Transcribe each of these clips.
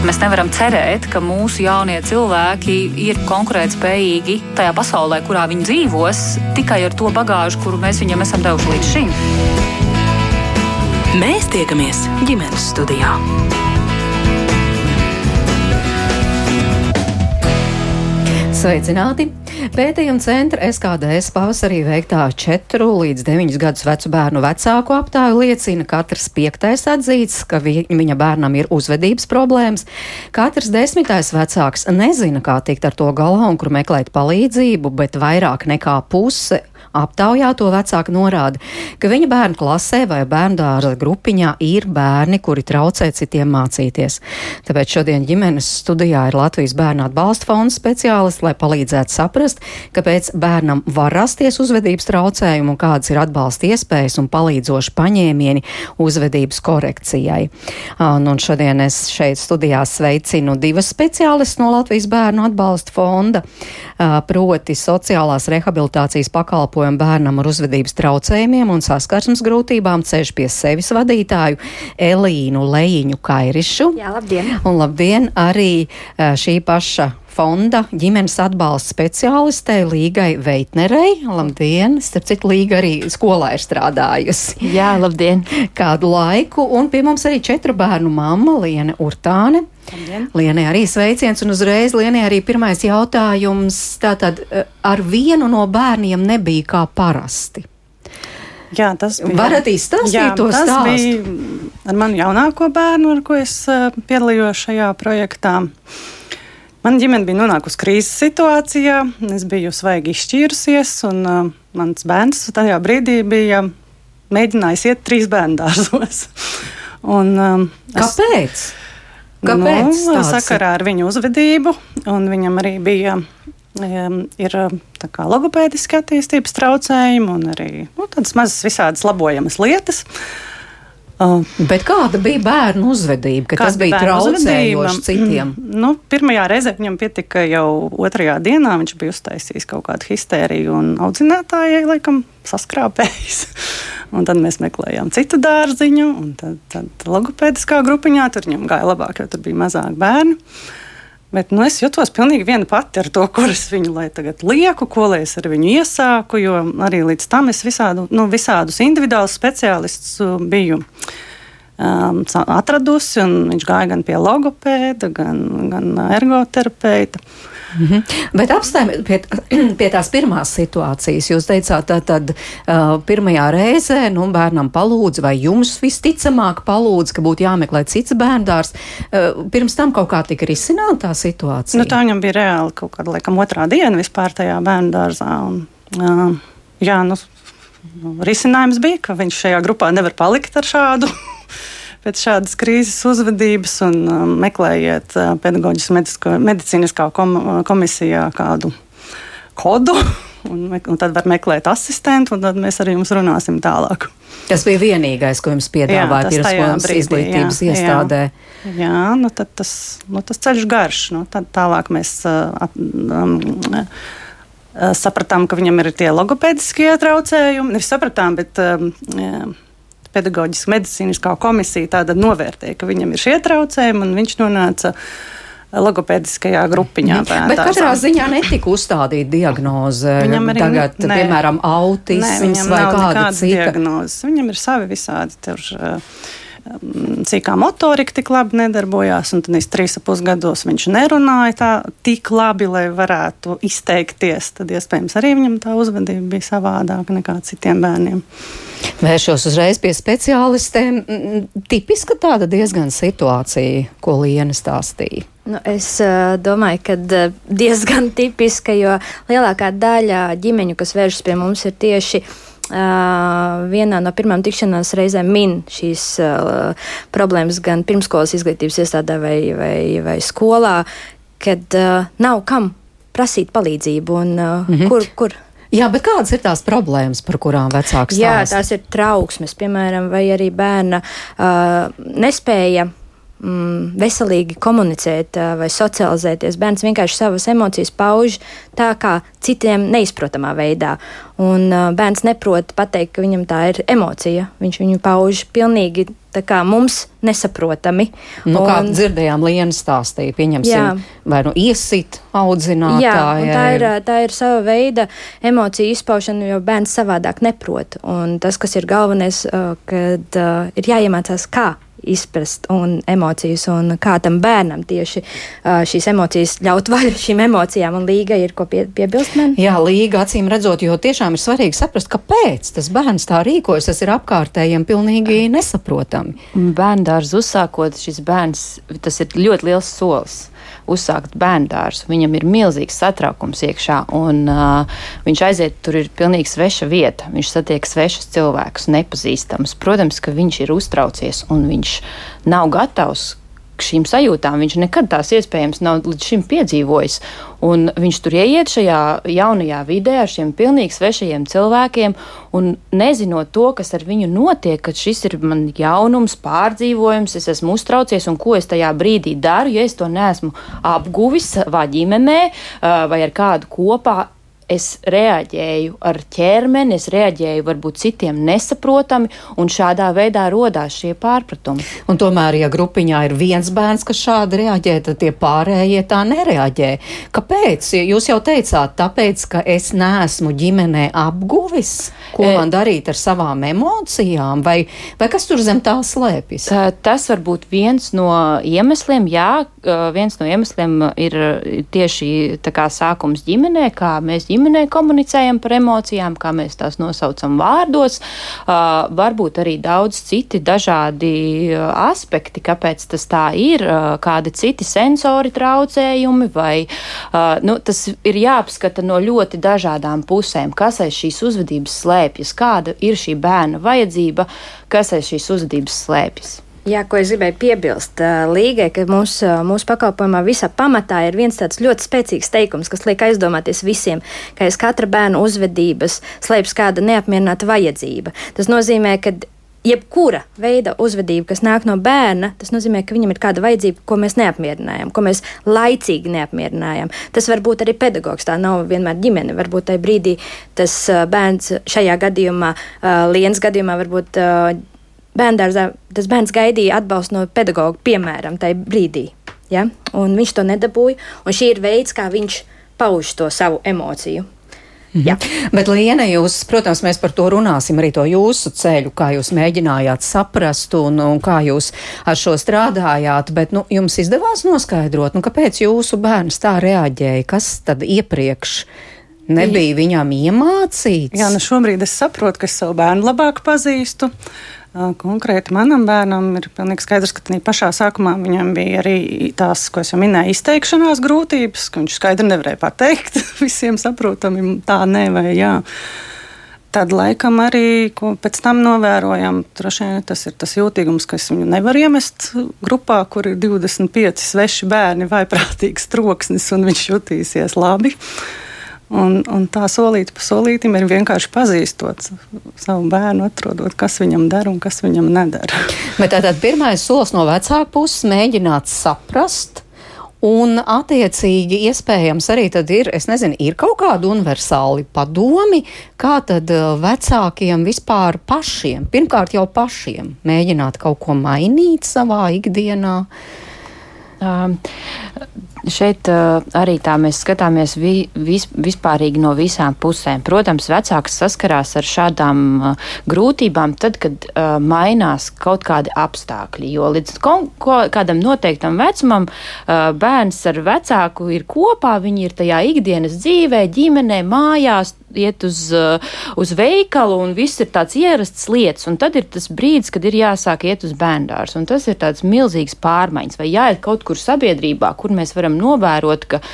Mēs nevaram cerēt, ka mūsu jaunie cilvēki ir konkurētspējīgi tajā pasaulē, kurā viņi dzīvos, tikai ar to bagāžu, kuru mēs viņiem esam devuši līdz šim. Mēs tiekamies ģimenes studijā. Sveicināti! Pētījuma centra SKDS pavasarī veiktā 4 līdz 9 gadus vecu bērnu vecāku aptāju liecina, ka katrs piektais atzīts, ka vi, viņa bērnam ir uzvedības problēmas. Katrs desmitais vecāks nezina, kā tikt ar to galā un kur meklēt palīdzību, bet vairāk nekā puse Aptaujā to vecāki norāda, ka viņa bērnu klasē vai bērndārza grupiņā ir bērni, kuri traucē citiem mācīties. Tāpēc šodien ģimenes studijā ir Latvijas bērnu atbalsta fonda speciālists, lai palīdzētu saprast, kāpēc bērnam var rasties uzvedības traucējumi un kādas ir atbalsta iespējas un palīdzoši paņēmieni uzvedības korekcijai. Un, un šodien es šeit studijā sveicinu divas speciālistus no Latvijas bērnu atbalsta fonda, proti sociālās rehabilitācijas pakalpojumu pakalpojumu bērnam ar uzvedības traucējumiem un saskarsmes grūtībām ceļš pie sevis vadītāju Elīnu Lejiņu Kairišu. Jā, labdien! Un labdien arī šī paša fonda ģimenes atbalsta speciālistei Līgai Veitnerei. Labdien! Starp citu, Līga arī skolā ir strādājusi. Jā, labdien! Kādu laiku, un pie mums arī četru bērnu mamma Liene Urtāne. Lienai arī sveiciens, un uzreiz Lienai arī pirmais jautājums. Tātad ar vienu no bērniem nebija kā parasti. Jā, tas bija. Varat izstāstīt jā, to tas stāstu? bija ar manu jaunāko bērnu, ar ko es piedalījos šajā projektā. Mana ģimene bija nonākusi krīzes situācijā. Es biju svaigi izšķīrusies, un uh, mans bērns tajā brīdī bija mēģinājis iet trīs bērnu dārzos. un, um, Kāpēc? Es, Kāpēc? Nu, sakarā ar viņu uzvedību, un viņam arī bija um, ir kā, logopēdiski attīstības traucējumi un arī nu, tādas mazas visādas labojamas lietas. Uh, Bet kāda bija bērnu uzvedība? Tas bija traucējoši citiem. Nu, pirmajā reizē viņam pietika jau otrajā dienā. Viņš bija uztaisījis kaut kādu histēriju un audzinātājai laikam saskrāpējis. Un tad mēs meklējām citu dārziņu, un tad, tad logopēdiskā grupiņā tur viņam gāja labāk, jo tur bija mazāk bērnu. Bet nu, es jutos pilnīgi viena pati ar to, kur es viņu tagad lieku, ko lai es ar viņu iesāku. Jo arī līdz tam es visādu, nu, visādus individuālus speciālistus biju um, atradusi. Viņš gāja gan pie logopēda, gan, gan ergoterapeita. Mm -hmm. Bet apstājiet pie, pie tās pirmās situācijas. Jūs teicāt, tā tad uh, pirmajā reizē nu, bērnam palūdz, vai jums visticamāk palūdz, ka būtu jāmeklē cits bērndārs. Uh, pirms tam kaut kā tika risināta tā situācija. Nu, tā viņam bija reāli kaut kāda, laikam, otrā diena vispār tajā bērndārzā. Un, uh, jā, nu, risinājums bija, ka viņš šajā grupā nevar palikt ar šādu pēc šādas krīzes uzvedības un um, meklējiet uh, pedagoģiskā medicīniskā kom, komisijā kādu kodu. Un, un tad var meklēt asistentu, un tad mēs arī jums runāsim tālāk. Tas bija vienīgais, ko jums piedāvāja pirmskolas izglītības jā, iestādē. Jā, jā nu tad tas, nu tas ceļš garš. Nu, tad tālāk mēs uh, um, uh, sapratām, ka viņam ir tie logopēdiskie traucējumi. Nevis sapratām, bet um, pedagoģiskā medicīniskā komisija tāda novērtēja, ka viņam ir šie traucējumi, un viņš nonāca logopēdiskajā grupiņā. Bērntā. Bet katrā ziņā netika uzstādīta diagnoze. Viņam arī tagad, ne, piemēram, autisms vai kāda cita diagnoze. Viņam ir savi visādi tur. Cīkā motorika tik labi nedarbojās, un tad es trīs ap pusgados viņš nerunāja tā tik labi, lai varētu izteikties. Tad iespējams arī viņam tā uzvedība bija savādāka nekā citiem bērniem. Vēršos uzreiz pie speciālistiem. Tipiska tāda diezgan situācija, ko Liena stāstīja. Nu, es uh, domāju, ka uh, diezgan tipiska, jo lielākā daļa ģimeņu, kas vēršas pie mums, ir tieši uh, vienā no pirmām tikšanās reizēm min šīs uh, problēmas gan pirmskolas izglītības iestādē vai, vai, vai skolā, kad uh, nav kam prasīt palīdzību un uh, mm -hmm. kur. kur Jā, bet kādas ir tās problēmas, par kurām vecāks stāsta? Jā, tās ir trauksmes, piemēram, vai arī bērna uh, nespēja mm, veselīgi komunicēt vai socializēties. Bērns vienkārši savas emocijas pauž tā kā citiem neizprotamā veidā. Un bērns neprot pateikt, ka viņam tā ir emocija. Viņš viņu pauž pilnīgi tā kā mums nesaprotami. Nu, un, kā dzirdējām, Liena stāstīja, pieņemsim, jā. vai nu iesit audzinātāji. Jā, tā ir, tā ir sava veida emocija izpaušana, jo bērns savādāk neprot. Un tas, kas ir galvenais, kad ir jāiemācās, kā izprast un emocijas, un kā tam bērnam tieši šīs emocijas ļaut vaļu šīm emocijām. Un līga ir ko pie, piebilst man? Jā, līga acīm redzot, jo tiešām ir svarīgi saprast, kāpēc tas bērns tā rīkojas. Tas ir apkārtējiem pilnīgi nesaprotami. Bērndārzu uzsākot, šis bērns, tas ir ļoti liels solis uzsākt bērndārzu. Viņam ir milzīgs satraukums iekšā, un uh, viņš aiziet, tur ir pilnīgi sveša vieta. Viņš satiek svešus cilvēkus, nepazīstamus. Protams, ka viņš ir uztraucies un viņš nav gatavs šīm sajūtām. Viņš nekad tās iespējams nav līdz šim piedzīvojis. Un viņš tur ieiet šajā jaunajā vidē ar šiem pilnīgi svešajiem cilvēkiem un nezinot to, kas ar viņu notiek, ka šis ir man jaunums, pārdzīvojums, es esmu uztraucies un ko es tajā brīdī daru, ja es to neesmu apguvis savā ģimenē vai ar kādu kopā es reaģēju ar ķermeni, es reaģēju varbūt citiem nesaprotami, un šādā veidā rodās šie pārpratumi. Un tomēr, ja grupiņā ir viens bērns, kas šādi reaģē, tad tie pārējie tā nereaģē. Kāpēc? Jūs jau teicāt, tāpēc, ka es neesmu ģimenē apguvis, ko e... man darīt ar savām emocijām, vai, vai kas tur zem tā slēpjas? Tas var būt viens no iemesliem, jā, viens no iemesliem ir tieši tā kā sākums ģimenē, kā mēs ģimenē ģimenē komunicējam par emocijām, kā mēs tās nosaucam vārdos. Uh, varbūt arī daudz citi dažādi aspekti, kāpēc tas tā ir, uh, kādi citi sensori traucējumi, vai uh, nu, tas ir jāapskata no ļoti dažādām pusēm, kas aiz šīs uzvedības slēpjas, kāda ir šī bērna vajadzība, kas aiz šīs uzvedības slēpjas. Jā, ko es gribēju piebilst Līgai, ka mūsu, mūsu pakalpojumā visā pamatā ir viens tāds ļoti spēcīgs teikums, kas liek aizdomāties visiem, ka aiz katra bērna uzvedības slēpjas kāda neapmierināta vajadzība. Tas nozīmē, ka jebkura veida uzvedība, kas nāk no bērna, tas nozīmē, ka viņam ir kāda vajadzība, ko mēs neapmierinājām, ko mēs laicīgi neapmierinājām. Tas var būt arī pedagogs, tā nav vienmēr ģimene. Varbūt tajā brīdī tas bērns šajā gadījumā, Lienas gadījumā, varbūt bērngārzā tas bērns gaidīja atbalstu no pedagoga, piemēram, tajā brīdī. Ja? Un viņš to nedabūja, un šī ir veids, kā viņš pauž to savu emociju. Mhm. Jā. Bet, Liena, jūs, protams, mēs par to runāsim arī to jūsu ceļu, kā jūs mēģinājāt saprast un, un kā jūs ar šo strādājāt, bet, nu, jums izdevās noskaidrot, nu, kāpēc jūsu bērns tā reaģēja, kas tad iepriekš nebija viņam iemācīts? Jā, nu šobrīd es saprotu, ka es savu bērnu labāk pazīstu. Konkrēti manam bērnam ir pilnīgi skaidrs, ka pašā sākumā viņam bija arī tās, ko es jau minēju, izteikšanās grūtības, ka viņš skaidri nevarēja pateikt visiem saprotami tā, nē vai jā. Tad, laikam, arī pēc tam novērojam, vien, tas ir tas jūtīgums, ka es viņu nevaru iemest grupā, kur ir 25 sveši bērni vai prātīgs troksnis, un viņš jutīsies labi. Uh, Un, un tā solīti pa solītam ir vienkārši pazīstot savu bērnu, atrodot, kas viņam dara un kas viņam nedara. Bet tātad pirmais solis no vecāka puses mēģināt saprast. Un, attiecīgi, iespējams, arī tad ir, es nezinu, ir kaut kādi universāli padomi, kā tad uh, vecākiem vispār pašiem, pirmkārt jau pašiem, mēģināt kaut ko mainīt savā ikdienā. Um, Šeit uh, arī tā mēs skatāmies vi, vis, vispārīgi no visām pusēm. Protams, vecāks saskarās ar šādām uh, grūtībām tad, kad uh, mainās kaut kādi apstākļi. Jo līdz kon, ko, kādam noteiktam vecumam uh, bērns ar vecāku ir kopā, viņi ir tajā ikdienas dzīvē, ģimenē, mājās, iet uz, uh, uz veikalu un viss ir tāds ierasts lietas. Un tad ir tas brīdis, kad ir jāsāk iet uz bērndārs. Un tas ir tāds milzīgs pārmaiņas vai jāiet kaut kur sabiedrībā, kur mēs varam novērot, ka.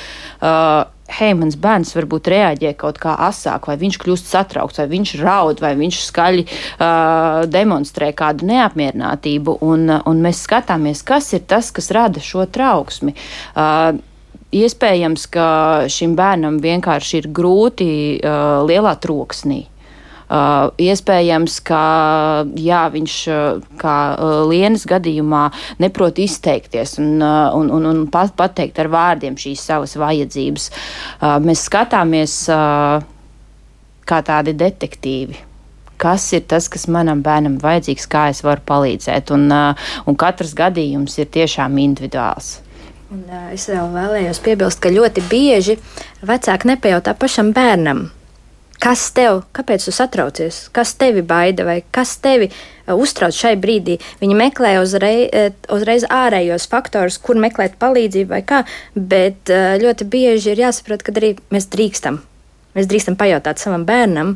Uh, hei, mans bērns varbūt reaģē kaut kā asāk, vai viņš kļūst satraukts, vai viņš raud, vai viņš skaļi uh, demonstrē kādu neapmierinātību. Un, un mēs skatāmies, kas ir tas, kas rada šo trauksmi. Uh, Iespējams, ka šim bērnam vienkārši ir grūti uh, lielā troksnī. Uh, iespējams, ka jā, viņš kā uh, Lienas gadījumā neprot izteikties un, uh, un, un, un pat, pateikt ar vārdiem šīs savas vajadzības. Uh, mēs skatāmies uh, kā tādi detektīvi kas ir tas, kas manam bērnam vajadzīgs, kā es varu palīdzēt. Un, uh, un katrs gadījums ir tiešām individuāls. Un, uh, es vēl vēlējos piebilst, ka ļoti bieži vecāki nepajautā pašam bērnam, kas tev, kāpēc tu satraucies, kas tevi baida vai kas tevi uztrauc šai brīdī. Viņi meklē uzreiz, uzreiz ārējos faktorus, kur meklēt palīdzību vai kā, bet ļoti bieži ir jāsaprot, ka arī mēs drīkstam. Mēs drīkstam pajautāt savam bērnam,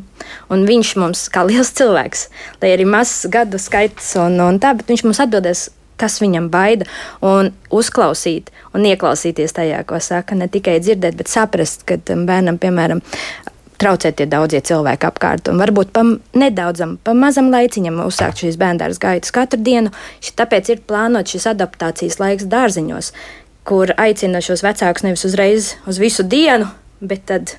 un viņš mums, kā liels cilvēks, lai arī mazs gadu skaits un, un tā, bet viņš mums atbildēs, kas viņam baida, un uzklausīt un ieklausīties tajā, ko saka, ne tikai dzirdēt, bet saprast, ka bērnam, piemēram, traucē tie daudzie cilvēki apkārt. Un varbūt pa nedaudzam, pa mazam laiciņam uzsākt šīs bērnu gaitas katru dienu. Tāpēc ir plānot šis adaptācijas laiks dārziņos, kur aicina šos vecākus nevis uzreiz uz visu dienu, bet tad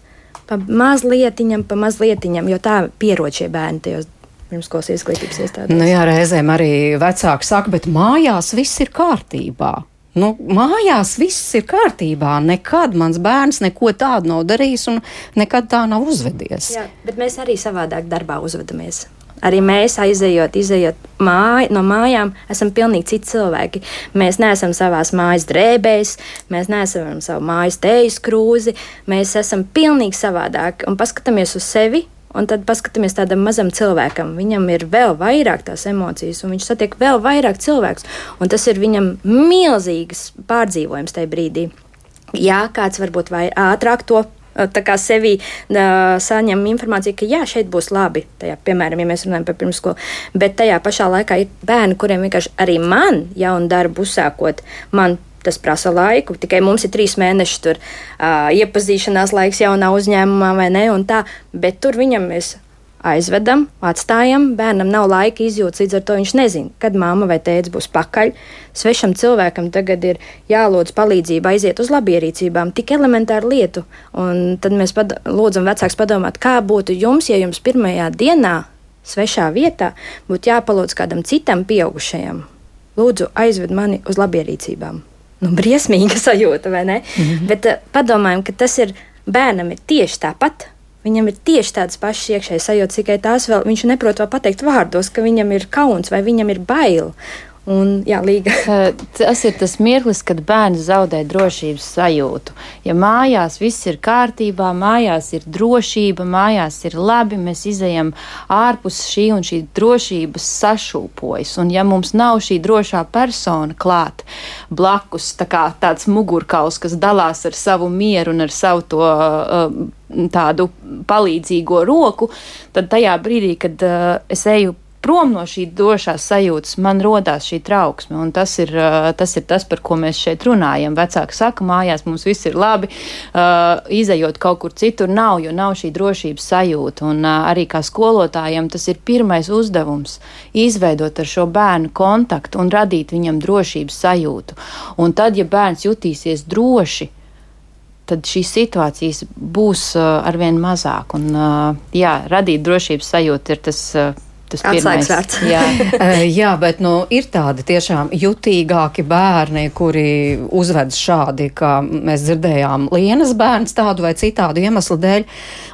pa mazlietiņam, pa mazlietiņam, jo tā pierod šie bērni tajos pirmskolas izglītības iestādēs. Nu jā, reizēm arī vecāki saka, bet mājās viss ir kārtībā. Nu, mājās viss ir kārtībā. Nekad mans bērns neko tādu nav darījis un nekad tā nav uzvedies. Jā, bet mēs arī savādāk darbā uzvedamies. Arī mēs aizejot, izejot māj, no mājām, esam pilnīgi citi cilvēki. Mēs neesam savā mājas drēbēs, mēs neesam savu mājas teijas krūzi, mēs esam pilnīgi savādāki un paskatāmies uz sevi Un tad paskatāmies tādam mazam cilvēkam. Viņam ir vēl vairāk tās emocijas, un viņš satiek vēl vairāk cilvēkus. Tas ir viņam milzīgs pārdzīvojums tajā brīdī. Jā, kāds varbūt vai ātrāk to tā kā sevī uh, saņem informāciju, ka jā, šeit būs labi. Tajā, piemēram, ja mēs runājam par pirmskolu, bet tajā pašā laikā ir bērni, kuriem vienkārši arī man jaunu darbu uzsākot, man tas prasa laiku. Tikai mums ir trīs mēneši tur uh, iepazīšanās laiks jaunā uzņēmumā vai ne, tā, bet tur viņam mēs aizvedam, atstājam, bērnam nav laika izjūtas, līdz ar to viņš nezina, kad mamma vai tēvs būs pakaļ. Svešam cilvēkam tagad ir jālūdz palīdzība aiziet uz labierīcībām, tik elementāru lietu, un tad mēs lūdzam vecāks padomāt, kā būtu jums, ja jums pirmajā dienā svešā vietā būtu jāpalūdz kādam citam pieaugušajam. Lūdzu, aizved mani uz labierīcībām nu, briesmīga sajūta, vai ne? Mm -hmm. Bet uh, padomājam, ka tas ir bērnam ir tieši tāpat. Viņam ir tieši tādas pašas iekšējas sajūtas, tikai tās vēl viņš neprot vēl pateikt vārdos, ka viņam ir kauns vai viņam ir bail. Un, jā, tas ir tas mirklis, kad bērns zaudē drošības sajūtu. Ja mājās viss ir kārtībā, mājās ir drošība, mājās ir labi, mēs izējām ārpus šī un šī drošības sašūpojas. Un ja mums nav šī drošā persona klāt blakus, tā kā tāds mugurkauls, kas dalās ar savu mieru un ar savu to. Uh, tādu palīdzīgo roku, tad tajā brīdī, kad uh, es eju prom no šī drošās sajūtas, man rodās šī trauksme. Un tas ir, tas ir tas, par ko mēs šeit runājam. Vecāki saka, mājās mums viss ir labi, uh, izējot kaut kur citur nav, jo nav šī drošības sajūta. Un uh, arī kā skolotājiem tas ir pirmais uzdevums - izveidot ar šo bērnu kontaktu un radīt viņam drošības sajūtu. Un tad, ja bērns jutīsies droši, tad šīs situācijas būs uh, arvien mazāk. Un, uh, jā, radīt drošības sajūtu ir tas uh, tas pirmais. Jā. Jā, bet nu, ir tādi tiešām jutīgāki bērni, kuri uzvedas šādi, kā mēs dzirdējām, Lienas bērns tādu vai citādu iemeslu dēļ.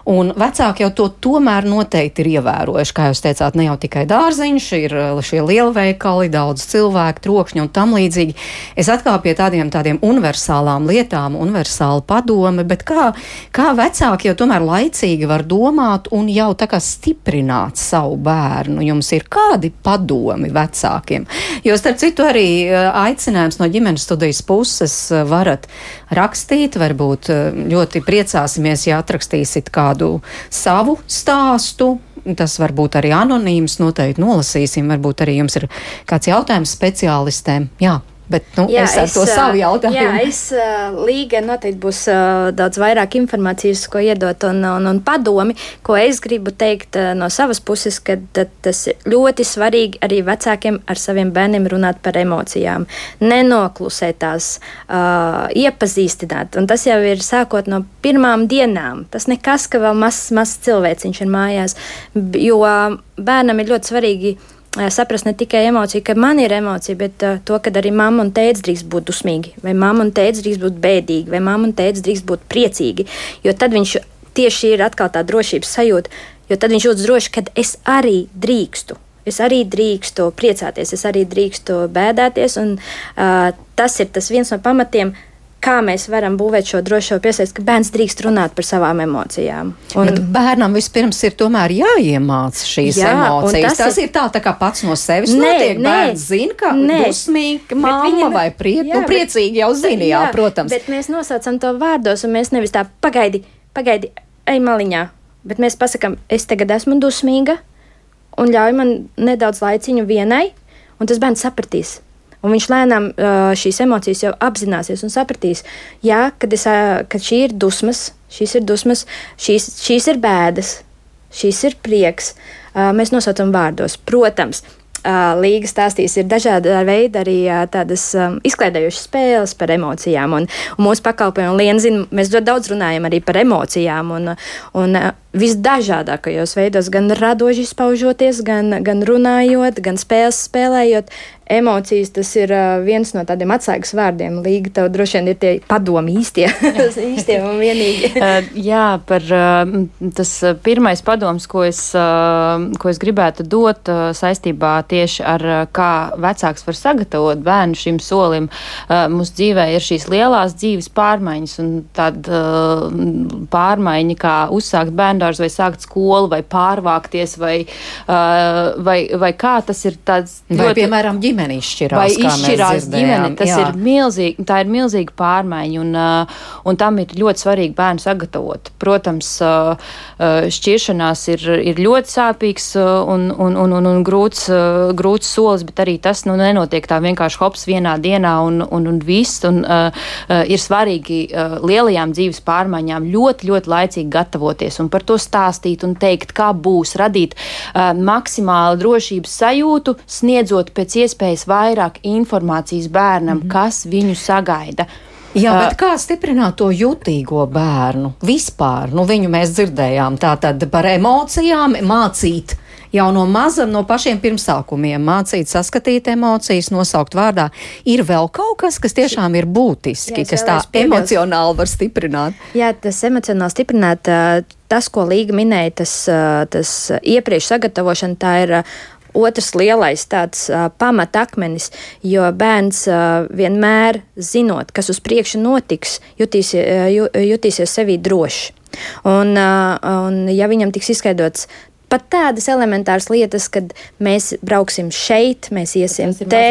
Un vecāki jau to tomēr noteikti ir ievērojuši. Kā jūs teicāt, ne jau tikai dārziņš, ir eh, šie lielveikali, daudz cilvēku, trokšņi un tam līdzīgi. Es atkal pie tādiem, tādiem universālām lietām, universāla padome, bet kā, kā vecāki jau tomēr laicīgi var domāt un jau tā kā stiprināt savu bērnu bērnu jums ir kādi padomi vecākiem? Jo, starp citu, arī eh, aicinājums no ģimenes studijas puses eh, varat rakstīt, varbūt eh, ļoti priecāsimies, ja atrakstīsit kādu savu stāstu, tas var būt arī anonīms, noteikti nolasīsim, varbūt arī jums ir kāds jautājums speciālistēm. Jā. Bet nu, jā, es ar es, to savu jautājumu. Jā, es līga noteikti būs daudz vairāk informācijas, ko iedot un, un, un padomi, ko es gribu teikt no savas puses, ka tas ir ļoti svarīgi arī vecākiem ar saviem bērniem runāt par emocijām. Nenoklusēt tās, uh, iepazīstināt. Un tas jau ir sākot no pirmām dienām. Tas nekas, ka vēl mazs, mazs cilvēciņš ir mājās, jo bērnam ir ļoti svarīgi saprast ne tikai emociju, ka man ir emocija, bet uh, to, ka arī mamma un tēvs drīkst būt dusmīgi, vai mamma un tēvs drīkst būt bēdīgi, vai mamma un tēvs drīkst būt priecīgi. Jo tad viņš tieši ir atkal tā drošības sajūta, jo tad viņš jūtas droši, ka es arī drīkstu. Es arī drīkstu priecāties, es arī drīkstu bēdāties, un uh, tas ir tas viens no pamatiem, uh, kā mēs varam būvēt šo drošo piesaisti, ka bērns drīkst runāt par savām emocijām. Un, Bet bērnam vispirms ir tomēr jāiemāc šīs jā, emocijas. Tas, tas ir, tā, tā kā pats no sevis nē, notiek. Nē, bērns zina, ka dusmīga mamma viņa, vai prie, jā, nu, priecīgi jau zina, jā, jā, protams. Bet mēs nosaucam to vārdos, un mēs nevis tā pagaidi, pagaidi, ej maliņā. Bet mēs pasakām, es tagad esmu dusmīga, un ļauj man nedaudz laiciņu vienai, un tas bērns sapratīs Un viņš lēnām šīs emocijas jau apzināsies un sapratīs, jā, kad, es, kad šī ir dusmas, šīs ir dusmas, šīs, šīs ir bēdas, šīs ir prieks. Mēs nosaucam vārdos. Protams, Līga stāstīs, ir dažādi veidi arī tādas izklaidējušas spēles par emocijām. Un, un mūsu pakalpojumu Liena zina, mēs ļoti daudz runājam arī par emocijām. Un, un visdažādākajos veidos, gan radoši izpaužoties, gan, gan runājot, gan spēles spēlējot. Emocijas tas ir uh, viens no tādiem atslēgas vārdiem. Līga tev droši vien ir tie padomi īstie, īstie un vienīgi. uh, jā, par uh, tas pirmais padoms, ko es, ko es gribētu dot saistībā tieši ar kā vecāks var sagatavot bērnu šim solim. Mūsu dzīvē ir šīs lielās dzīves pārmaiņas un tāda pārmaiņa, kā uzsākt bērndārs vai sākt skolu vai pārvākties vai, uh, vai, vai kā tas ir tāds. Vai, ļoti, piemēram, ģimene izšķirās. Vai izšķirās ģimene, tas jā. ir milzīgi, tā ir milzīga pārmaiņa, un, uh, un tam ir ļoti svarīgi bērnu sagatavot. Protams, uh, uh, šķiršanās ir, ir ļoti sāpīgs un, un, un, un, un grūts, grūts solis, bet arī tas nu, nenotiek tā vienkārši hops vienā dienā un, un, un viss. Un, uh, ir svarīgi uh, lielajām dzīves pārmaiņām ļoti, ļoti laicīgi gatavoties un par to stāstīt un teikt, kā būs, radīt uh, maksimālu drošības sajūtu, sniedzot pēc iespējas vairāk informācijas bērnam, mm kas viņu sagaida. Jā, bet kā stiprināt to jutīgo bērnu vispār? Nu, viņu mēs dzirdējām tā tad par emocijām, mācīt jau no maza, no pašiem pirmsākumiem mācīt, saskatīt emocijas, nosaukt vārdā. Ir vēl kaut kas, kas tiešām ir būtiski, Jā, kas tā emocionāli var stiprināt. Jā, tas emocionāli stiprināt, tas, ko Līga minēja, tas, tas iepriekš sagatavošana, tā ir otrs lielais tāds uh, pamatakmenis, jo bērns uh, vienmēr zinot, kas uz priekšu notiks, jutīs, uh, jutīsies sevī droši. Un, uh, un ja viņam tiks izskaidrots pat tādas elementāras lietas, kad mēs brauksim šeit, mēs iesim te.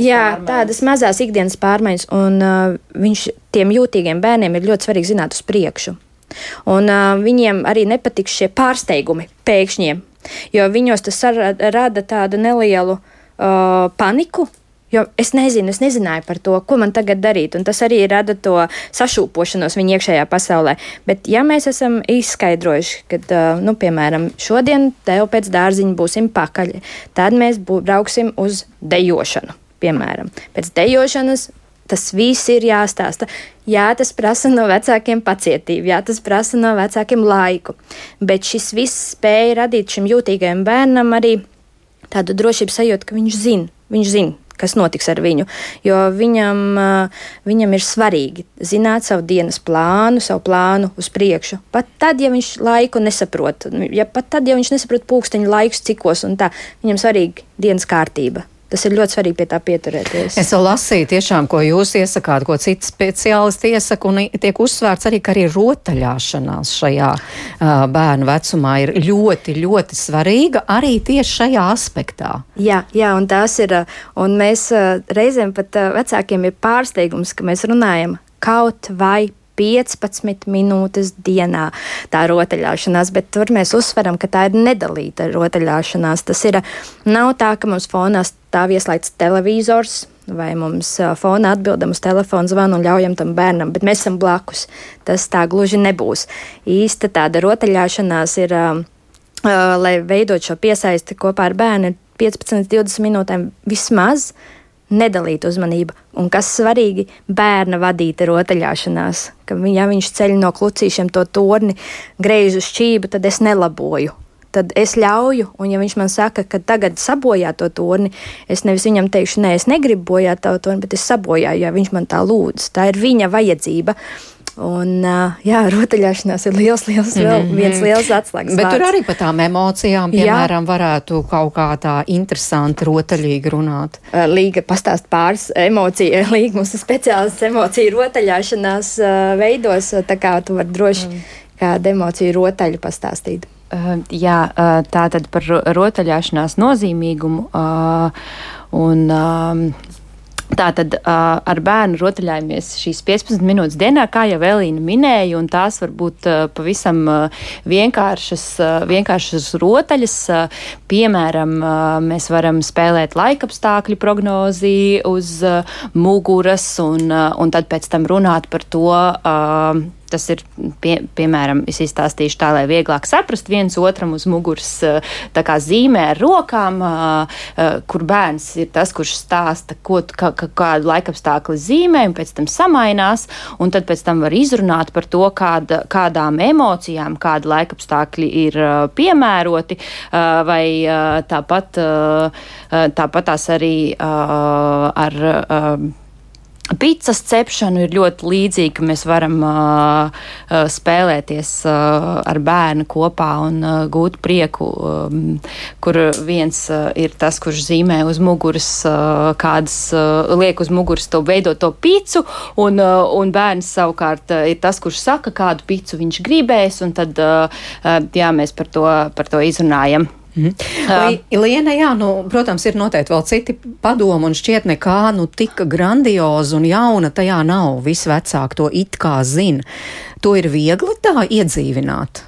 Jā, pārmaiņas. tādas mazās ikdienas pārmaiņas, un uh, viņš tiem jūtīgiem bērniem ir ļoti svarīgi zināt uz priekšu. Un uh, viņiem arī nepatiks šie pārsteigumi pēkšņiem, jo viņos tas rada tādu nelielu uh, paniku. Jo es nezinu, es nezināju par to, ko man tagad darīt, un tas arī rada to sašūpošanos viņa iekšējā pasaulē. Bet, ja mēs esam izskaidrojuši, ka, nu, piemēram, šodien tev pēc dārziņa būsim pakaļ, tad mēs brauksim uz dejošanu. Piemēram, pēc dejošanas tas viss ir jāstāsta. Jā, tas prasa no vecākiem pacietību, jā, tas prasa no vecākiem laiku. Bet šis viss spēja radīt šim jūtīgajam bērnam arī tādu drošības sajūtu, ka viņš zina, viņš zina. Kas notiks ar viņu? Jo viņam, viņam ir svarīgi zināt savu dienas plānu, savu plānu uz priekšu. Pat tad, ja viņš laiku nesaprot, ja pat tad, ja viņš nesaprot pulksteņa laikus, cikos un tā, viņam svarīga dienas kārtība tas ir ļoti svarīgi pie tā pieturēties. Es vēl lasīju tiešām, ko jūs iesakāt, ko citi speciālisti iesaka, un tiek uzsvērts arī, ka arī rotaļāšanās šajā uh, bērnu vecumā ir ļoti, ļoti svarīga arī tieši šajā aspektā. Jā, jā, un tās ir, un mēs reizēm pat vecākiem ir pārsteigums, ka mēs runājam kaut vai 15 minūtes dienā tā rotaļāšanās, bet tur mēs uzsveram, ka tā ir nedalīta rotaļāšanās. Tas ir nav tā, ka mums fonā stāv ieslēgts televizors. vai mums fona atbildam uz telefonu zvanu un ļaujam tam bērnam, bet mēs esam blakus. Tas tā gluži nebūs. Īsta tāda rotaļāšanās ir, lai veidot šo piesaisti kopā ar bērnu, 15 līdz 20 minūtēm vismaz nedalīt uzmanību. Un kas svarīgi, bērna vadīta rotaļāšanās, ka ja viņš ceļ no klucīšiem to torni, greiz uz šķību, tad es nelaboju tad es ļauju, un ja viņš man saka, ka tagad sabojā to torni, es nevis viņam teikšu, nē, es negribu bojāt to torni, bet es sabojāju, ja viņš man tā lūdz. Tā ir viņa vajadzība. Un, jā, rotaļāšanās ir liels, liels, vēl mm -hmm. viens liels atslēgas. Bet vārds. tur arī par tām emocijām, piemēram, jā. varētu kaut kā tā interesanti rotaļīgi runāt. Līga pastāst pāris emociju, Līga mums ir speciālists emociju rotaļāšanās veidos, tā kā tu vari droši mm. kādu emociju rotaļu pastāstīt. Uh, jā, uh, tā tad par rotaļāšanās nozīmīgumu. Uh, un, um, Tā tad uh, ar bērnu rotaļājamies šīs 15 minūtes dienā, kā jau Elīna minēja, un tās var būt uh, pavisam uh, vienkāršas, uh, vienkāršas rotaļas. Uh, piemēram, uh, mēs varam spēlēt laikapstākļu prognozi uz uh, muguras, un, uh, un tad pēc tam runāt par to. Uh, Tas ir, pie, piemēram, es izstāstīšu tā, lai vieglāk saprast viens otram uz muguras kā, zīmē ar rokām, kur bērns ir tas, kurš stāsta, ko, kā, kādu laikapstākli zīmē, un pēc tam samainās, un tad pēc tam var izrunāt par to, kāda, kādām emocijām kādi laikapstākļi ir piemēroti, vai tāpat, tāpat tās arī ar Pīcis cepšanu ir ļoti līdzīga, mēs varam uh, spēlēties uh, ar bērnu kopā un uh, gūt prieku, um, kur viens uh, ir tas, kurš zīmē uz muguras, uh, kādas uh, liek uz muguras to veidot to pīcu, un, uh, un bērns savukārt uh, ir tas, kurš saka, kādu pīcu viņš gribēs, un tad uh, uh, jā, mēs par to, par to izrunājam. Mm. Liena, jā, nu, protams, ir noteikti vēl citi padomi, un šķiet, nekā nu tik grandioza un jauna tajā nav. Visi vecāki to it kā zina. To ir viegli tā iedzīvināt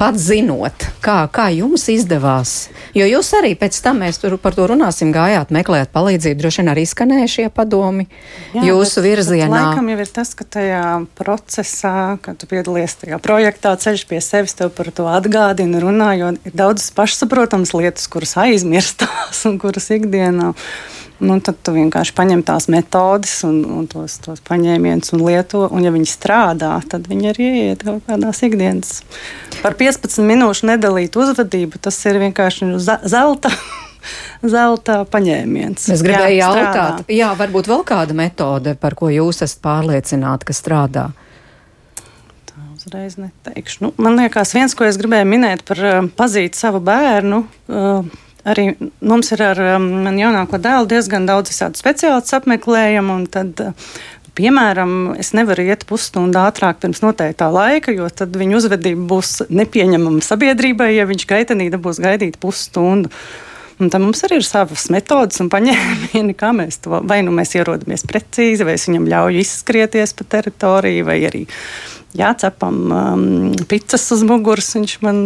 pats zinot, kā, kā jums izdevās. Jo jūs arī pēc tam mēs tur par to runāsim, gājāt, meklējāt palīdzību, droši vien arī skanēja šie padomi Jā, jūsu bet, virzienā. Bet laikam jau ir tas, ka tajā procesā, kad tu piedalies tajā projektā, ceļš pie sevis tev par to atgādina, runā, jo ir daudzas pašsaprotamas lietas, kuras aizmirstās un kuras ikdienā. Nu, tad tu vienkārši paņem tās metodes un, un tos, tos paņēmienus un lieto. Un, ja viņi strādā, tad viņi arī ieiet kaut kādās ikdienas. Par 15 minūšu nedalītu uzvedību tas ir vienkārši zelta. zelta paņēmiens. Es gribēju jā, jautāt, strādā. jā, varbūt vēl kāda metode, par ko jūs esat pārliecināti, ka strādā. Tā uzreiz neteikšu. Nu, man liekas, viens, ko es gribēju minēt par uh, pazīt savu bērnu. Uh, Arī mums ir ar um, mani jaunāko dēlu diezgan daudz visādi speciālistu apmeklējumu. Tad, uh, piemēram, es nevaru iet pusstundu ātrāk pirms noteiktā laika, jo tad viņa uzvedība būs nepieņemama sabiedrībai, ja viņš gaitenī dabūs gaidīt pusstundu. Un tam mums arī ir savas metodas un paņēmieni, kā mēs to vai nu mēs ierodamies precīzi, vai es viņam ļauju izskrieties pa teritoriju, vai arī jā, cepam um, picas uz muguras. Viņš man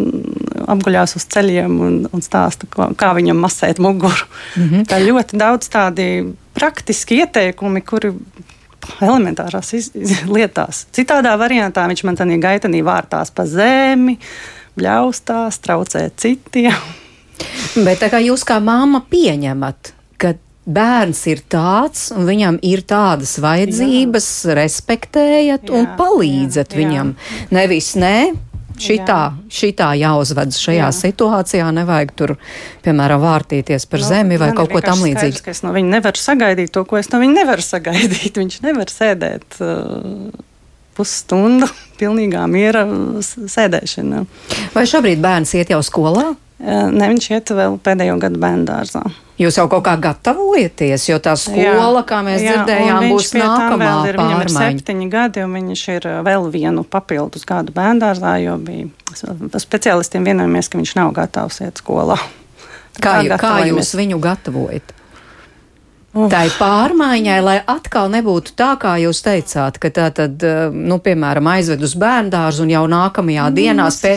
apguļās uz ceļiem un, un stāsta, kā, kā viņam masēt muguru. Mm -hmm. Tā ļoti daudz tādi praktiski ieteikumi, kuri elementārās iz, iz, lietās. Citādā variantā viņš man tādā gaitenī vārtās pa zemi, bļaustās, traucē citiem. Bet tā kā jūs kā māma pieņemat, ka bērns ir tāds, un viņam ir tādas vajadzības, jā. respektējat jā, un palīdzat jā, viņam. Jā. Nevis nē. Šitā, šitā jāuzvedas šajā Jā. situācijā, nevajag tur, piemēram, vārtīties par no, nu, zemi vai kaut ko tam līdzīgu. Es no viņa nevaru sagaidīt to, ko es no viņa nevaru sagaidīt. Viņš nevar sēdēt uh, pusstundu pilnīgā miera sēdēšanā. Vai šobrīd bērns iet jau skolā? Ne, viņš iet vēl pēdējo gadu bērnu dārzā. Jūs jau kaut kā gatavojaties, jo tā skola, jā, kā mēs jā, dzirdējām, būs nākamā ir, pārmaiņa. Viņam ir septiņi gadi, un viņš ir vēl vienu papildus gadu bērndārzā, jo bija speciālistiem vienojamies, ka viņš nav gatavs iet skolā. Kā, kā, kā jūs viņu gatavojat? Tai pārmaiņai, lai atkal nebūtu tā, kā jūs teicāt, ka tā tad, eh, nu, piemēram, aizved uz bērndārzu un jau nākamajā mm, dienā pe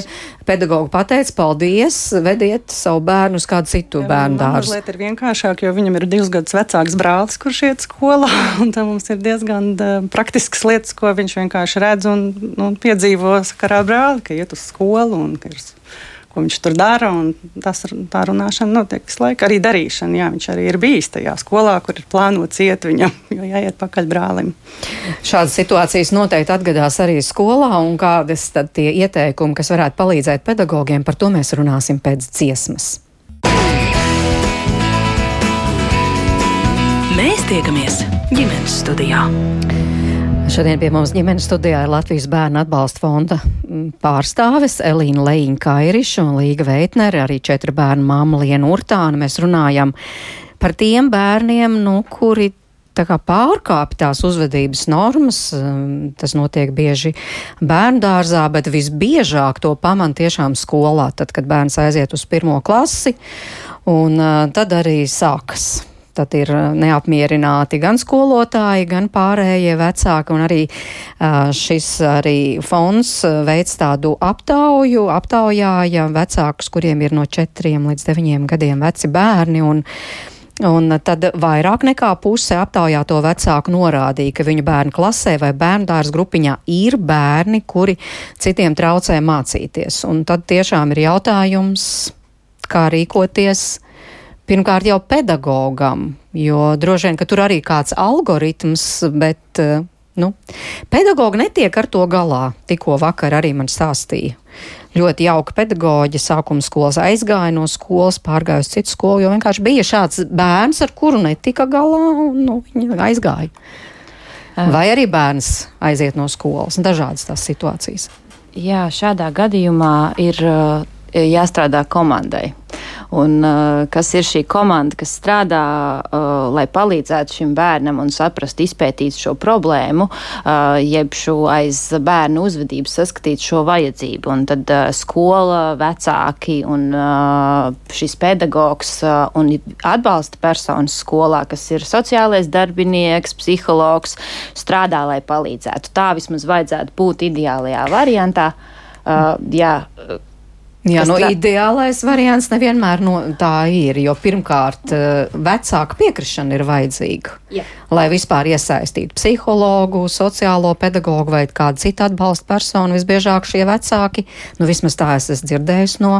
pedagogu pateica, paldies, vediet savu bērnu uz kādu citu bērndārzu. Tas ir vienkāršāk, jo viņam ir divus gadus vecāks brālis, kurš iet skolā, un tam mums ir diezgan uh, praktiskas lietas, ko viņš vienkārši redz un, un piedzīvo sakarā brāli, ka iet uz skolu un ka ir ko viņš tur dara. Tas, tā runāšana notiek visu laiku. Arī darīšana, jā, viņš arī ir bijis tajā skolā, kur ir plānots iet viņam, jo jāiet pakaļ brālim. Šādas situācijas noteikti atgadās arī skolā, un kādas tad tie ieteikumi, kas varētu palīdzēt pedagogiem, par to mēs runāsim pēc dziesmas. Mēs tiekamies ģimenes studijā. Šodien pie mums ģimenes studijā ir Latvijas bērnu atbalsta fonda mm, pārstāves Elīna Leīna Kairiša un Līga Veitnere, arī četru bērnu māma Liena Urtāna. Mēs runājam par tiem bērniem, nu, kuri tā kā pārkāpj tās uzvedības normas. Mm, tas notiek bieži bērnu dārzā, bet visbiežāk to paman tiešām skolā, tad, kad bērns aiziet uz pirmo klasi, un tad arī sākas Tad ir uh, neapmierināti gan skolotāji, gan pārējie vecāki, un arī uh, šis arī fonds uh, veids tādu aptauju, aptaujāja vecākus, kuriem ir no 4 līdz 9 gadiem veci bērni. Un, Un tad vairāk nekā puse aptaujāto vecāku norādīja, ka viņu bērnu klasē vai bērnu dārza grupiņā ir bērni, kuri citiem traucē mācīties. Un tad tiešām ir jautājums, kā rīkoties pirmkārt jau pedagogam, jo droši vien, ka tur arī kāds algoritms, bet, eh, nu, pedagogi netiek ar to galā. Tikko vakar arī man stāstīja. Ļoti jauka pedagoģa sākuma skolas aizgāja no skolas, pārgāja uz citu skolu, jo vienkārši bija šāds bērns, ar kuru netika galā, un nu, viņa aizgāja. Vai arī bērns aiziet no skolas, dažādas tās situācijas. Jā, šādā gadījumā ir uh, jāstrādā komandai. Un, uh, kas ir šī komanda, kas strādā, uh, lai palīdzētu šim bērnam un saprast, izpētīt šo problēmu, uh, jeb šo aiz bērnu uzvedības saskatīt šo vajadzību. Un tad skola, vecāki un šis pedagogs un atbalsta personas skolā, kas ir sociālais darbinieks, psihologs, strādā, lai palīdzētu. Tā vismaz vajadzētu būt ideālajā variantā. Uh, jā, Jā, no nu, ideālais variants nevienmēr no tā ir, jo pirmkārt eh, vecāka piekrišana ir vajadzīga, Jā. lai vispār iesaistītu psihologu, sociālo pedagogu vai kādu citu atbalsta personu. Visbiežāk šie vecāki, nu vismaz tā es esmu dzirdējis no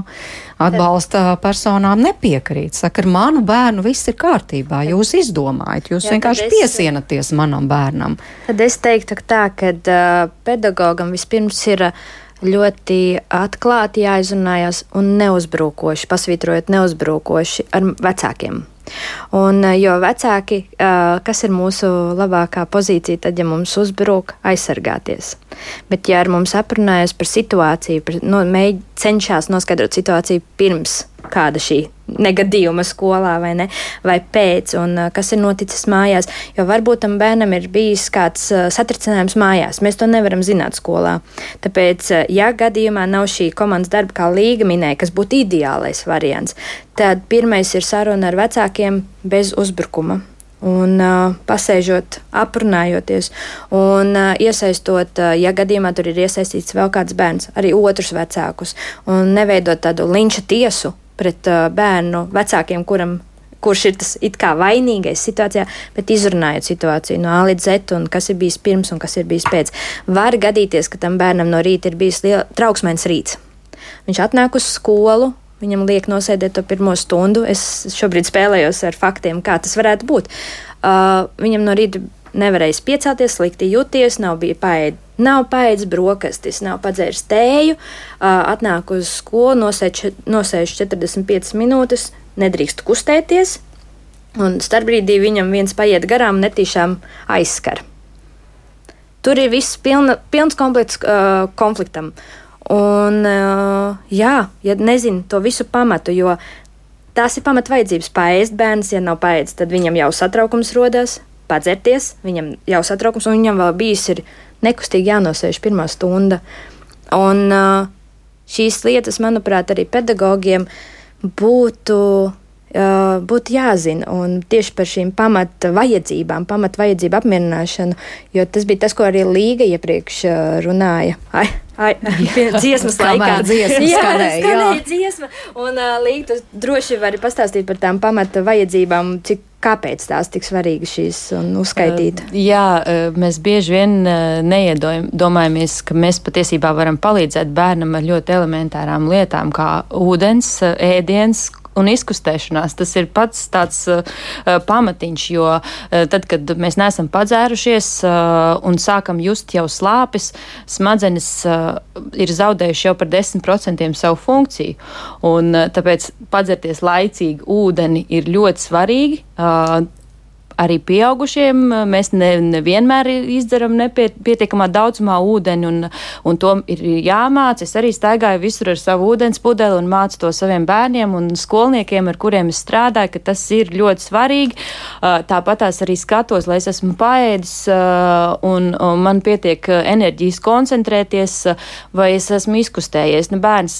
atbalsta personām, nepiekrīt. Saka, ar manu bērnu viss ir kārtībā, jūs izdomājat, jūs Jā, vienkārši es... piesienaties manam bērnam. Tad es teiktu tā, ka uh, pedagogam vispirms ir. Uh, ļoti atklāti jāizrunājas un neuzbrukoši, pasvītrojot neuzbrukoši ar vecākiem. Un, eh, jo vecāki, eh, kas ir mūsu labākā pozīcija, tad, ja mums uzbrūk, aizsargāties. Bet, ja ar mums aprunājas par situāciju, par, no, mēģ, cenšas noskaidrot situāciju pirms kāda šī negadījuma skolā vai, ne, vai pēc, un kas ir noticis mājās. Jo varbūt tam bērnam ir bijis kāds satricinājums mājās. Mēs to nevaram zināt skolā. Tāpēc, ja gadījumā nav šī komandas darba, kā Līga minēja, kas būtu ideālais variants, tad pirmais ir saruna ar vecākiem bez uzbrukuma un uh, pasēžot, aprunājoties un uh, iesaistot, uh, ja gadījumā tur ir iesaistīts vēl kāds bērns, arī otrus vecākus, un neveidot tādu linča tiesu pret uh, bērnu vecākiem, kuram kurš ir tas it kā vainīgais situācijā, bet izrunājot situāciju no A līdz Z, un kas ir bijis pirms un kas ir bijis pēc. Var gadīties, ka tam bērnam no rīta ir bijis liela, trauksmēns rīts. Viņš atnāk uz skolu, viņam liek nosēdēt to pirmo stundu. Es šobrīd spēlējos ar faktiem, kā tas varētu būt. Uh, viņam no rīta nevarējis piecelties, slikti jūties, nav bijis paēdis. Nav paēdis brokastis, nav padzēris tēju, atnāk uz skolu, nosēž, nosēž 45 minūtes, nedrīkst kustēties, un starpbrīdī viņam viens paiet garām un netīšām aizskar. Tur ir viss pilna, pilns komplekts uh, konfliktam. Un, uh, jā, ja nezinu to visu pamatu, jo tās ir pamatvajadzības. Paēst bērns, ja nav paēdis, tad viņam jau satraukums rodas, padzerties, viņam jau satraukums, un viņam vēl bijis ir nekustīgi jānosēž pirmā stunda. Un šīs lietas, manuprāt, arī pedagogiem būtu būtu jāzina. Un tieši par šīm pamata vajadzībām, pamata vajadzību apmierināšanu, jo tas bija tas, ko arī Līga iepriekš runāja. Ai, ai, dziesmas laikā. dziesma jā, skanēja, jā. dziesma. Un uh, Līga, tu droši vari pastāstīt par tām pamata vajadzībām, cik kāpēc tās tik svarīgas šīs un uzskaitīt. Uh, jā, mēs bieži vien neiedomājamies, ka mēs patiesībā varam palīdzēt bērnam ar ļoti elementārām lietām, kā ūdens, ēdiens, un izkustēšanās. Tas ir pats tāds uh, pamatiņš, jo uh, tad, kad mēs neesam padzērušies uh, un sākam just jau slāpes, smadzenes uh, ir zaudējuši jau par 10% savu funkciju. Un, uh, tāpēc padzerties laicīgi ūdeni ir ļoti svarīgi. Uh, arī pieaugušiem mēs ne, nevienmēr izdzeram nepietiekamā daudzumā ūdeni, un, un to ir jāmāc. Es arī staigāju visur ar savu ūdens pudeli un mācu to saviem bērniem un skolniekiem, ar kuriem es strādāju, ka tas ir ļoti svarīgi. Tāpat tās arī skatos, lai es esmu paēdis un, un man pietiek enerģijas koncentrēties, vai es esmu izkustējies. Nu, bērns,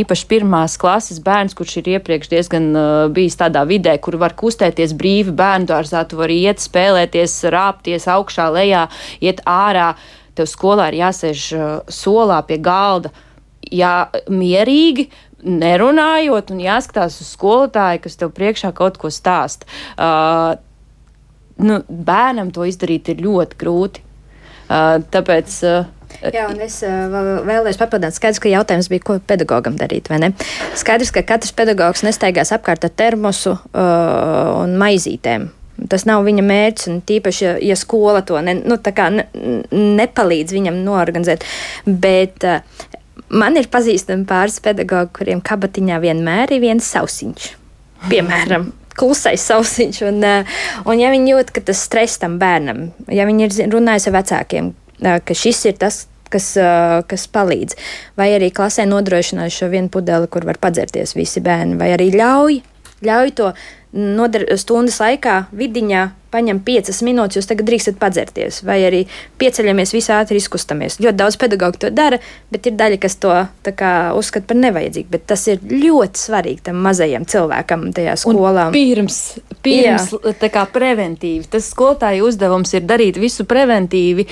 īpaši pirmās klases bērns, kurš ir iepriekš diezgan bijis tādā vidē, kur var kustēties brīvi bērni bērnu dārzā, tu vari iet, spēlēties, rāpties augšā, lejā, iet ārā. Tev skolā ir jāsēž uh, solā pie galda, jā, mierīgi, nerunājot un jāskatās uz skolotāju, kas tev priekšā kaut ko stāst. Uh, nu, bērnam to izdarīt ir ļoti grūti. Uh, tāpēc. Uh, Jā, un es uh, vēlējos papildināt, skaidrs, ka jautājums bija, ko pedagogam darīt, vai ne? Skaidrs, ka katrs pedagogs nestaigās apkārt ar termosu uh, un maizītēm. Tas nav viņa mērķis, un tīpaši, ja, ja skola to ne, nu, ne, nepalīdz viņam noorganizēt. Bet uh, man ir pazīstami pāris pedagogi, kuriem kabatiņā vienmēr ir viens sausiņš. Piemēram, klusais sausiņš. Un, un ja viņi jūt, ka tas stres tam bērnam, ja viņi ir runājuši ar vecākiem, ka šis ir tas, kas, kas palīdz. Vai arī klasē nodrošināt šo vienu pudeli, kur var padzerties visi bērni, vai arī ļauj, ļauj to nodar, stundas laikā vidiņā paņem piecas minūtes, jūs tagad drīkstat padzerties, vai arī pieceļamies, visi ātri izkustamies. Ļoti daudz pedagoģu to dara, bet ir daļa, kas to kā, uzskata par nevajadzīgu. Bet tas ir ļoti svarīgi tam mazajam cilvēkam tajā skolā. Un pirms pirms kā, preventīvi, tas skolotāja uzdevums ir darīt visu preventīvi,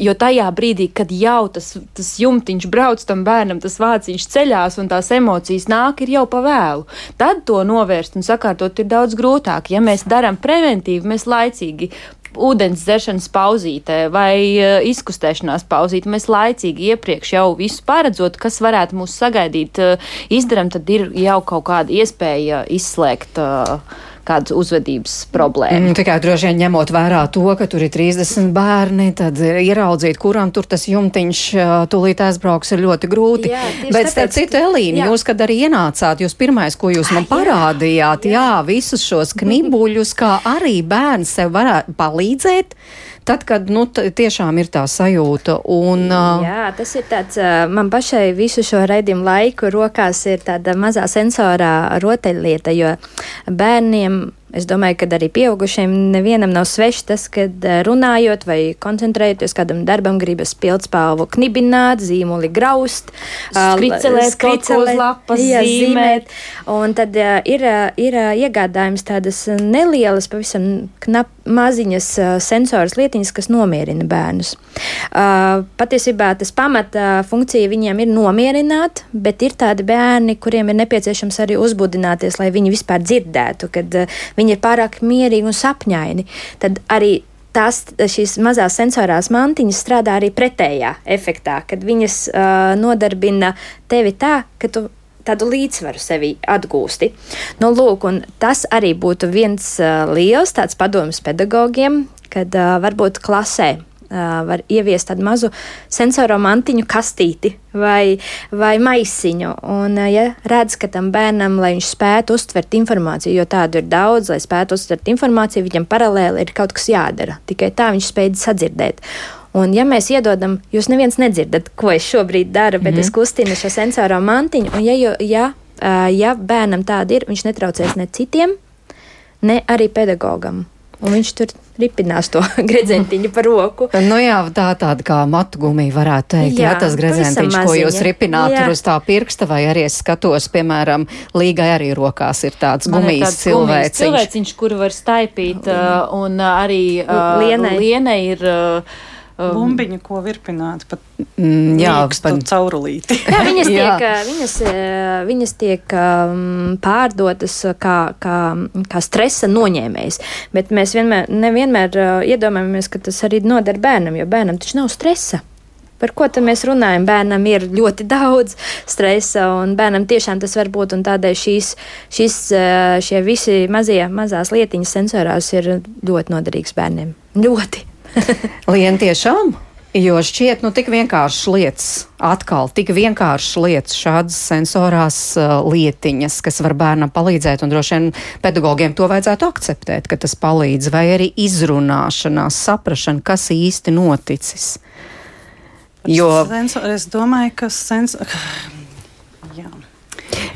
jo tajā brīdī, kad jau tas, tas jumtiņš brauc tam bērnam, tas vāciņš ceļās un tās emocijas nāk, ir jau pavēlu. Tad to novērst un sakārtot ir daudz grūtāk. Ja mēs darām preventīvi, mēs laicīgi ūdens dzeršanas pauzītē vai uh, izkustēšanās pauzītē. Mēs laicīgi iepriekš jau visu paredzot, kas varētu mūs sagaidīt, uh, izdarām, tad ir jau kaut kāda iespēja izslēgt. Uh, kādas uzvedības problēmas. Mm, tikai droši vien ņemot vērā to, ka tur ir 30 bērni, tad ieraudzīt, kuram tur tas jumtiņš tūlīt aizbrauks, ir ļoti grūti. Jā, Bet starp citu, Elīna, jūs, kad arī ienācāt, jūs pirmais, ko jūs man parādījāt, jā, jā visus šos knibuļus, kā arī bērns sev varētu palīdzēt tad, kad nu, tiešām ir tā sajūta. Un, uh... Jā, tas ir tāds, man pašai visu šo raidījumu laiku rokās ir tāda mazā sensorā rotaļlieta, jo bērniem Es domāju, ka arī pieaugušiem nevienam nav svešs tas, kad runājot vai koncentrējoties kādam darbam, gribas pildspalvu knibināt, zīmoli graust, skricelēt, skricelēt lapas, jā, zīmēt. Un tad ir, ir iegādājums tādas nelielas, pavisam knap, maziņas sensoras lietiņas, kas nomierina bērnus. Patiesībā tas pamata funkcija viņiem ir nomierināt, bet ir tādi bērni, kuriem ir nepieciešams arī uzbudināties, lai viņi vispār dzirdētu, kad viņi ir pārāk mierīgi un sapņaini, tad arī tās šīs mazās sensorās mantiņas strādā arī pretējā efektā, kad viņas uh, nodarbina tevi tā, ka tu tādu līdzsvaru sevi atgūsti. Nu, lūk, tas arī būtu viens uh, liels tāds padoms pedagogiem, kad uh, varbūt klasē var ieviest tādu mazu sensoro mantiņu kastīti vai, vai maisiņu. Un, ja redz, ka tam bērnam, lai viņš spētu uztvert informāciju, jo tādu ir daudz, lai spētu uztvert informāciju, viņam paralēli ir kaut kas jādara. Tikai tā viņš spēj sadzirdēt. Un, ja mēs iedodam, jūs neviens nedzirdat, ko es šobrīd daru, bet mm -hmm. es kustinu šo sensoro mantiņu, un ja, ja, ja bērnam tāda ir, viņš netraucēs ne citiem, ne arī pedagogam. Un viņš tur ripinās to gredzentiņu par roku. Nu jā, tā tāda kā matu gumija varētu teikt. Jā, jā tas gredzentiņš, ko jūs ripināt jā. uz tā pirksta, vai arī es skatos, piemēram, līgai arī rokās ir tāds Man gumijas cilvēciņš. Cilvēciņš, kuru var staipīt, un arī lienai. lienai ir. Uh, um, bumbiņu, ko virpināt pat mm, jā, pat caurulīti. jā, viņas tiek, viņas, viņas tiek um, pārdotas kā, kā, kā stresa noņēmējs, bet mēs vienmēr, nevienmēr uh, iedomājamies, ka tas arī noder bērnam, jo bērnam taču nav stresa. Par ko tad mēs runājam? Bērnam ir ļoti daudz stresa, un bērnam tiešām tas var būt. Tādēļ šīs, šīs, uh, šie visi mazie, mazās lietiņas sensorās ir ļoti noderīgs bērniem. Ļoti. Lien tiešām? Jo šķiet, nu, tik vienkāršas lietas, atkal tik vienkāršas lietas, šādas sensorās uh, lietiņas, kas var bērnam palīdzēt, un droši vien pedagogiem to vajadzētu akceptēt, ka tas palīdz, vai arī izrunāšanās, saprašana, kas īsti noticis. Jo sensor, es domāju, ka sensors.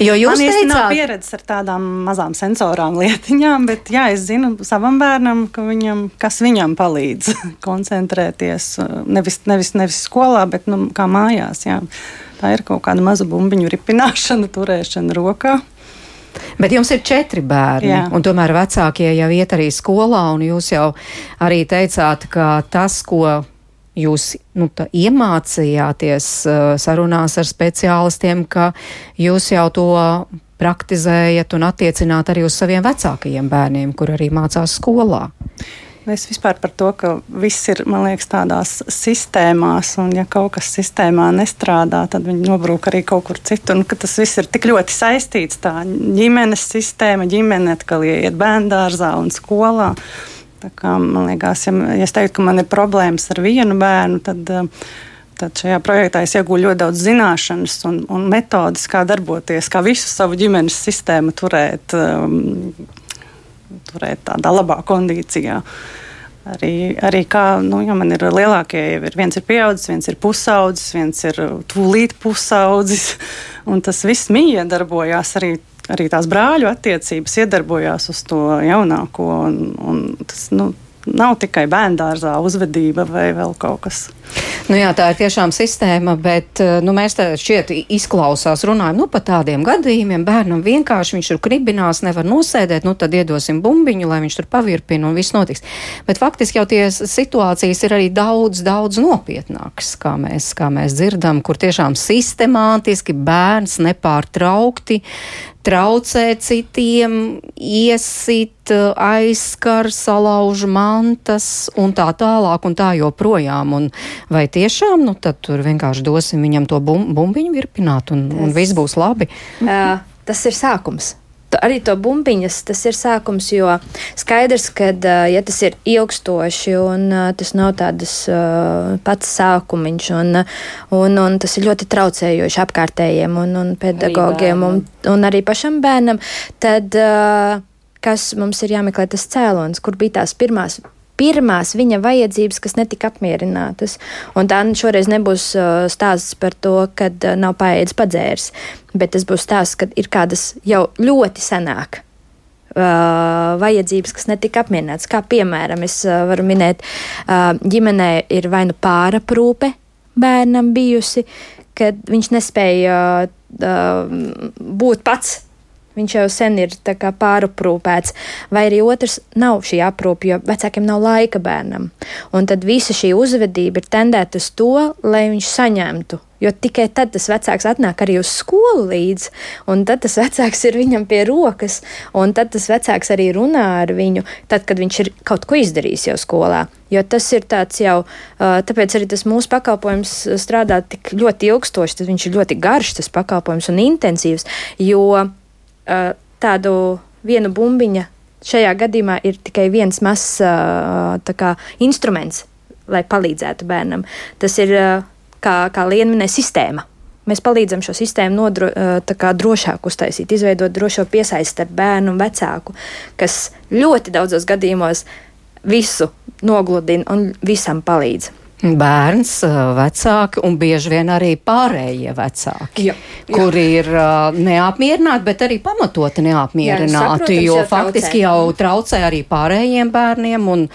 Jo jūs Man teicāt, nav pieredzes ar tādām mazām sensorām lietiņām, bet jā, es zinu savam bērnam, ka viņam, kas viņam palīdz koncentrēties nevis, nevis, nevis skolā, bet nu, kā mājās. Jā. Tā ir kaut kāda maza bumbiņu ripināšana, turēšana rokā. Bet jums ir četri bērni, Jā. un tomēr vecākie jau iet arī skolā, un jūs jau arī teicāt, ka tas, ko jūs nu, iemācījāties uh, sarunās ar speciālistiem, ka jūs jau to praktizējat un attiecināt arī uz saviem vecākajiem bērniem, kur arī mācās skolā. Es vispār par to, ka viss ir liekas, tādās sistēmās, un ja kaut kas sistēmā nestrādā, tad viņi nobrūk arī kaut kur citur. Tas viss ir tik ļoti saistīts. Tā ģimenes sistēma, ģimene atkal iet bērnu dārzā un skolā. Uh, Kā, man liekas, ja, ja es teiktu, ka man ir problēmas ar vienu bērnu, tad, eh, tad šajā projektā es iegūstu ļoti daudz zināšanas un, un metodas, kā darboties, kā visu savu ģimenes sistēmu turēt, um, turēt tādā labā kondīcijā. Arī, arī kā nu, ja man ir lielākie, ir viens ir pieaudzis, viens ir pusaudzis, viens ir tūlīt pusaudzis. Tas viss mīja darbojās arī arī tās brāļu attiecības iedarbojās uz to jaunāko. Un, un tas, nu, nav tikai bērngārzā uzvedība vai vēl kaut kas. Nu jā, tā ir tiešām sistēma, bet eh, nu, mēs šķiet izklausās, runājam nu, par tādiem gadījumiem. Bērnam vienkārši viņš tur kribinās, nevar nosēdēt, nu tad iedosim bumbiņu, lai viņš tur pavirpina un viss notiks. Bet faktiski jau tie situācijas ir arī daudz, daudz nopietnākas, kā mēs, kā mēs dzirdam, kur tiešām sistemātiski bērns nepārtraukti traucē citiem, iesit, aizskar, salauž mantas un tā tālāk un tā joprojām. Un vai tiešām, nu tad tur vienkārši dosim viņam to bum bumbiņu virpināt un, un viss būs labi? Uh, tas ir sākums arī to bumbiņas, tas ir sākums, jo skaidrs, ka, ja tas ir ilgstoši un tas nav tādas pats sākumiņš, un, un, un tas ir ļoti traucējoši apkārtējiem un, un pedagogiem un, un arī pašam bērnam, tad kas mums ir jāmeklē tas cēlonis, kur bija tās pirmās pirmās viņa vajadzības, kas netika apmierinātas. Un tā šoreiz nebūs uh, stāsts par to, ka uh, nav paēdis padzērs, bet tas būs stāsts, ka ir kādas jau ļoti senāk. Uh, vajadzības, kas netika apmierinātas. Kā piemēram, es varu minēt, ģimenē ir vai nu pāraprūpe bērnam bijusi, kad viņš nespēja būt pats Viņš jau sen ir pāraprūpēts, vai arī otrs nav šī aprūpe, jo vecākiem nav laika bērnam. Un tad visa šī uzvedība ir tendēta uz to, lai viņš saņemtu. Jo tikai tad tas vecāks atnāk arī uz skolu līdzi, un tad tas vecāks ir viņam pie rokas, un tad tas vecāks arī runā ar viņu, tad, kad viņš ir kaut ko izdarījis jau skolā. Jo tas ir tāds jau, tāpēc arī tas mūsu pakalpojums strādā tik ļoti ilgstoši, tas viņš ir ļoti garš, tas pakalpojums un intensīvs, jo tādu vienu bumbiņu. Šajā gadījumā ir tikai viens mazs kā, instruments, lai palīdzētu bērnam. Tas ir kā, kā lienminē sistēma. Mēs palīdzam šo sistēmu nodro, drošāk uztaisīt, izveidot drošo piesaisti starp bērnu un vecāku, kas ļoti daudzos gadījumos visu nogludina un visam palīdz bērns, vecāki un bieži vien arī pārējie vecāki, jā, jā. kuri ir neapmierināti, bet arī pamatoti neapmierināti, jā, jo faktiski jau traucē arī pārējiem bērniem. Un,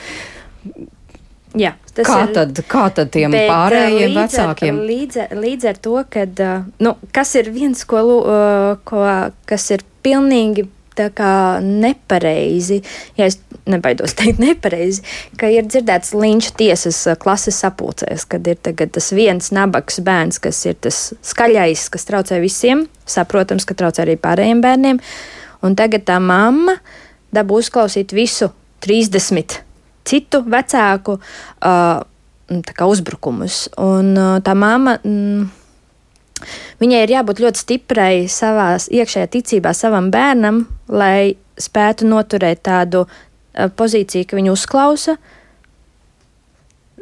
Jā, Kā ir. tad, kā tad tiem pārējiem līdz vecākiem? Ar, līdz, līdz ar to, ka, nu, kas ir viens, ko, ko, kas ir pilnīgi tā kā nepareizi, ja es nebaidos teikt nepareizi, ka ir dzirdēts līnča tiesas uh, klases sapulcēs, kad ir tagad tas viens nabaks bērns, kas ir tas skaļais, kas traucē visiem, saprotams, ka traucē arī pārējiem bērniem, un tagad tā mamma dabū uzklausīt visu 30 citu vecāku uh, uzbrukumus. Un uh, tā māma. Mm, Viņai ir jābūt ļoti stiprai savā iekšējā ticībā savam bērnam, lai spētu noturēt tādu uh, pozīciju, ka viņu uzklausa,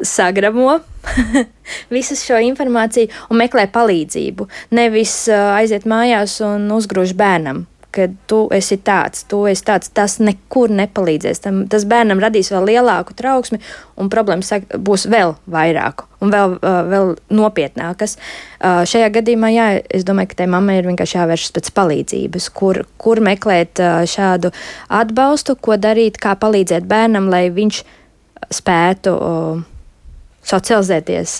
sagramo visu šo informāciju un meklē palīdzību. Nevis uh, aiziet mājās un uzgrūž bērnam, ka tu esi tāds, tu esi tāds. Tas nekur nepalīdzēs. Tam, tas bērnam radīs vēl lielāku trauksmi un problēmas būs vēl vairāk un vēl, uh, vēl nopietnākas. Uh, šajā gadījumā, jā, es domāju, ka tai mammai ir vienkārši jāvēršas pēc palīdzības, kur, kur meklēt uh, šādu atbalstu, ko darīt, kā palīdzēt bērnam, lai viņš spētu socializēties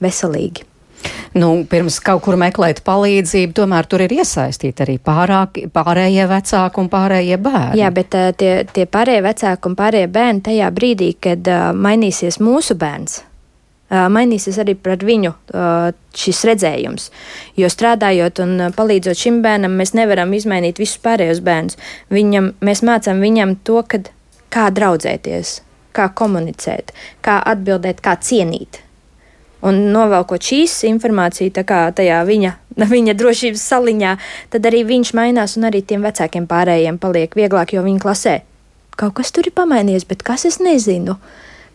veselīgi. Nu, pirms kaut kur meklēt palīdzību, tomēr tur ir iesaistīti arī pārāk, pārējie vecāki un pārējie bērni. Jā, bet uh, tie, tie pārējie vecāki un pārējie bērni tajā brīdī, kad uh, mainīsies mūsu bērns. uh, Mainīsies arī pret viņu uh, šis redzējums. Jo strādājot un palīdzot šim bērnam, mēs nevaram izmainīt visus pārējos bērnus. Viņam, mēs mācām viņam to, kad, kā draudzēties, kā komunicēt, kā atbildēt, kā cienīt. Un novelkot šīs informāciju tajā viņa, viņa drošības saliņā, tad arī viņš mainās un arī tiem vecākiem pārējiem paliek vieglāk, jo viņi klasē. Kaut kas tur ir pamainījies, bet kas es nezinu.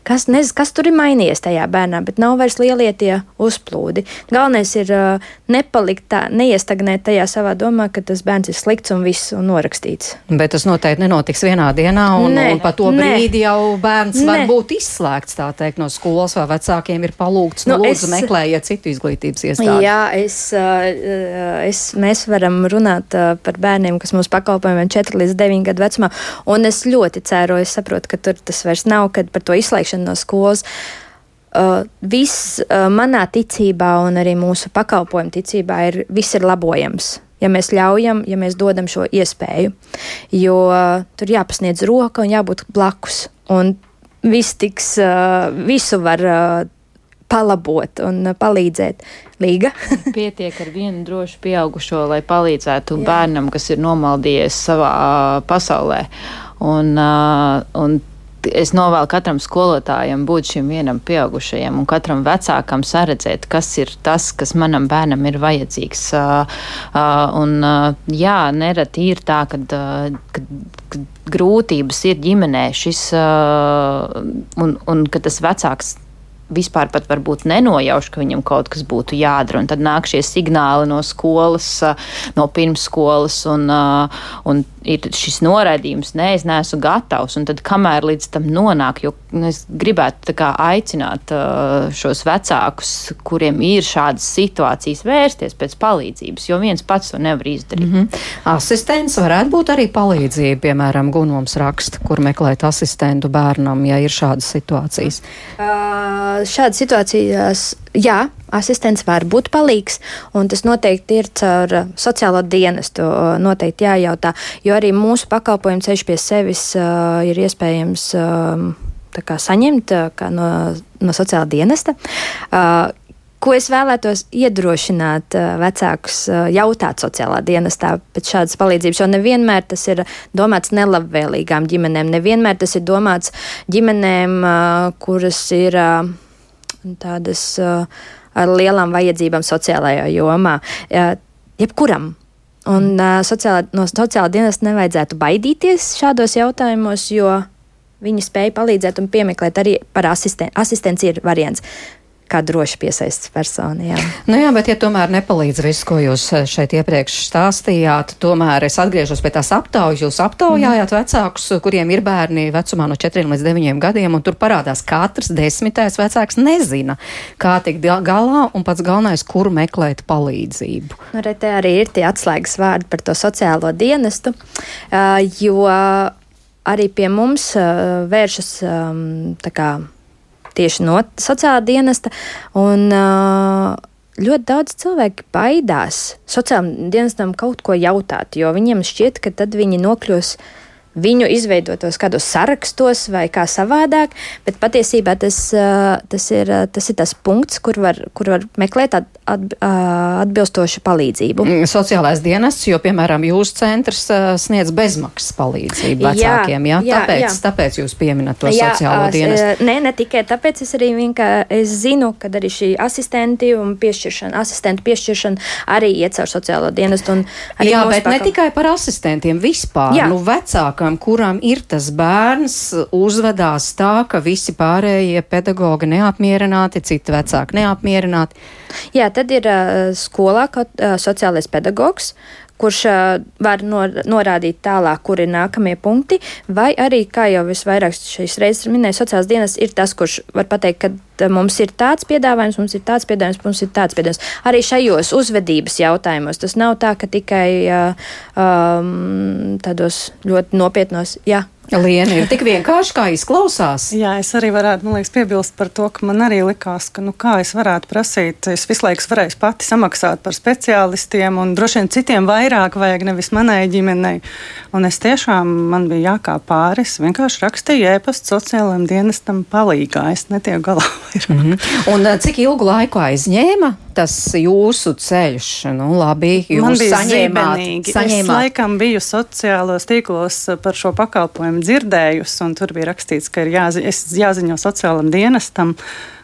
Kas, nez, kas tur ir mainījies tajā bērnā, bet nav vairs lielie tie uzplūdi. Galvenais ir uh, nepalikt tā, neiestagnēt tajā savā domā, ka tas bērns ir slikts un viss un norakstīts. Bet tas noteikti nenotiks vienā dienā, un, Nē, un pa to nē. brīdi jau bērns var Nē. būt izslēgts tā teikt, no skolas, vai vecākiem ir palūgts, nu, Nu, lūdzu, es- meklējiet citu izglītības iestādi. Jā, es, uh, es, mēs varam runāt uh, par bērniem, kas mums pakalpojumiem 4 līdz 9 gadu vecumā, un es ļoti ceru, es saprotu, ka tur tas vairs nav, kad par to izslēgšanu no skolas. Uh, viss uh, manā ticībā un arī mūsu pakalpojumu ticībā ir, viss ir labojams. Ja mēs ļaujam, ja mēs dodam šo iespēju, jo uh, tur jāpasniedz roka un jābūt blakus. Un viss tiks, uh, visu var uh, palabot un uh, palīdzēt. Līga. Pietiek ar vienu drošu pieaugušo, lai palīdzētu Jā. bērnam, kas ir nomaldījies savā ā, pasaulē. Un, ā, un es novēlu katram skolotājam būt šim vienam pieaugušajam un katram vecākam saredzēt, kas ir tas, kas manam bērnam ir vajadzīgs. Un, jā, nereti ir tā, kad, kad, kad grūtības ir ģimenē šis, un, un ka tas vecāks vispār pat varbūt nenojauš, ka viņam kaut kas būtu jādara. Un tad nāk šie signāli no skolas, no pirmsskolas, un, un ir šis noraidījums, nē, es neesmu gatavs. Un tad kamēr līdz tam nonāk, jo nu, es gribētu tā kā aicināt šos vecākus, kuriem ir šādas situācijas, vērsties pēc palīdzības, jo viens pats to nevar izdarīt. Mm -hmm. Asistents varētu būt arī palīdzība, piemēram, Gunums raksta, kur meklēt asistentu bērnam, ja ir šādas situācijas. Uh, Šādas situācijas, jā, asistents var būt palīgs, un tas noteikti ir caur uh, sociālo dienestu. uh, Noteikti jājautā, jo arī mūsu pakalpojumu ceļš pie sevis uh, ir iespējams um, kā saņemt uh, kā no, no sociāla dienesta. Uh, Ko es vēlētos iedrošināt vecākus, jautāt sociālā dienestā pēc šādas palīdzības, jo nevienmēr tas ir domāts nelabvēlīgām ģimenēm, nevienmēr tas ir domāts ģimenēm, kuras ir uh, tādas ar lielām vajadzībām sociālajā jomā. Jebkuram. Un sociālā, no sociālā dienesta nevajadzētu baidīties šādos jautājumos, jo viņi spēja palīdzēt un piemeklēt arī par asisten asistenci ir variants kā droši piesaistas persona. Jā. Nu jā, bet ja tomēr nepalīdz viss, ko jūs eh, šeit iepriekš stāstījāt, tomēr es atgriežos pie tās aptaujas. Jūs aptaujājāt vecākus, kuriem ir bērni vecumā no 4 līdz 9 gadiem, un tur parādās katrs desmitais vecāks nezina, kā tikt gal- galā, un pats galvenais, kur meklēt palīdzību. Nu, re, te arī ir tie atslēgas vārdi par to sociālo dienestu, jo arī pie mums vēršas tā kā tieši no sociālā dienesta. Un, uh, ļoti daudz cilvēku baidās sociālajiem dienestam kaut ko jautāt, jo viņiem šķiet, ka tad viņi nokļūs viņu izveidotos kādos sarakstos vai kā savādāk, bet patiesībā tas, tas, ir, tas ir tas punkts, kur var, kur var meklēt at, at, atbilstošu palīdzību. Mm, sociālais dienests, jo, piemēram, jūsu centrs sniedz bezmaksas palīdzību vecākiem, jā, jā, tāpēc, jā. tāpēc jūs pieminat to jā, sociālo dienestu. Nē, ne tikai tāpēc, es arī vienkārši es zinu, ka arī šī asistenti un piešķiršana, asistentu piešķiršana arī iet caur sociālo dienestu. Jā, bet pakal... ne tikai par asistentiem vispār, jā. nu vecākam vecākam, kuram ir tas bērns, uzvedās tā, ka visi pārējie pedagogi neapmierināti, citi vecāki neapmierināti. Jā, tad ir uh, skolā uh, sociālais pedagogs, kurš var nor, norādīt tālāk, kur ir nākamie punkti, vai arī, kā jau visvairāk šīs reizes minēju, sociālās dienas ir tas, kurš var pateikt, ka mums ir tāds piedāvājums, mums ir tāds piedāvājums, mums ir tāds piedāvājums. Arī šajos uzvedības jautājumos tas nav tā, ka tikai um, tādos ļoti nopietnos, jā, Liena ir tik vienkārši, kā izklausās. Jā, es arī varētu liekas, piebilst par to, ka man arī likās, ka nu, kā es varētu prasīt, es visu laiku varēju pati samaksāt par speciālistiem, un droši vien citiem vairāk vajag nevis manai ģimenei. Un es tiešām man bija jākāp pāris, vienkārši rakstīju ēpastu sociālajiem dienestam palīgā. Es netieku galā. mm -hmm. Un cik ilgu laiku aizņēma tas jūsu ceļš? Nu, labi, jūs Man bija saņēmāt, saņēmāt. Es laikam biju sociālos tīklos par šo pakalpojumu dzirdējusi, un tur bija rakstīts, ka ir jāzi, jāziņo sociālam dienestam.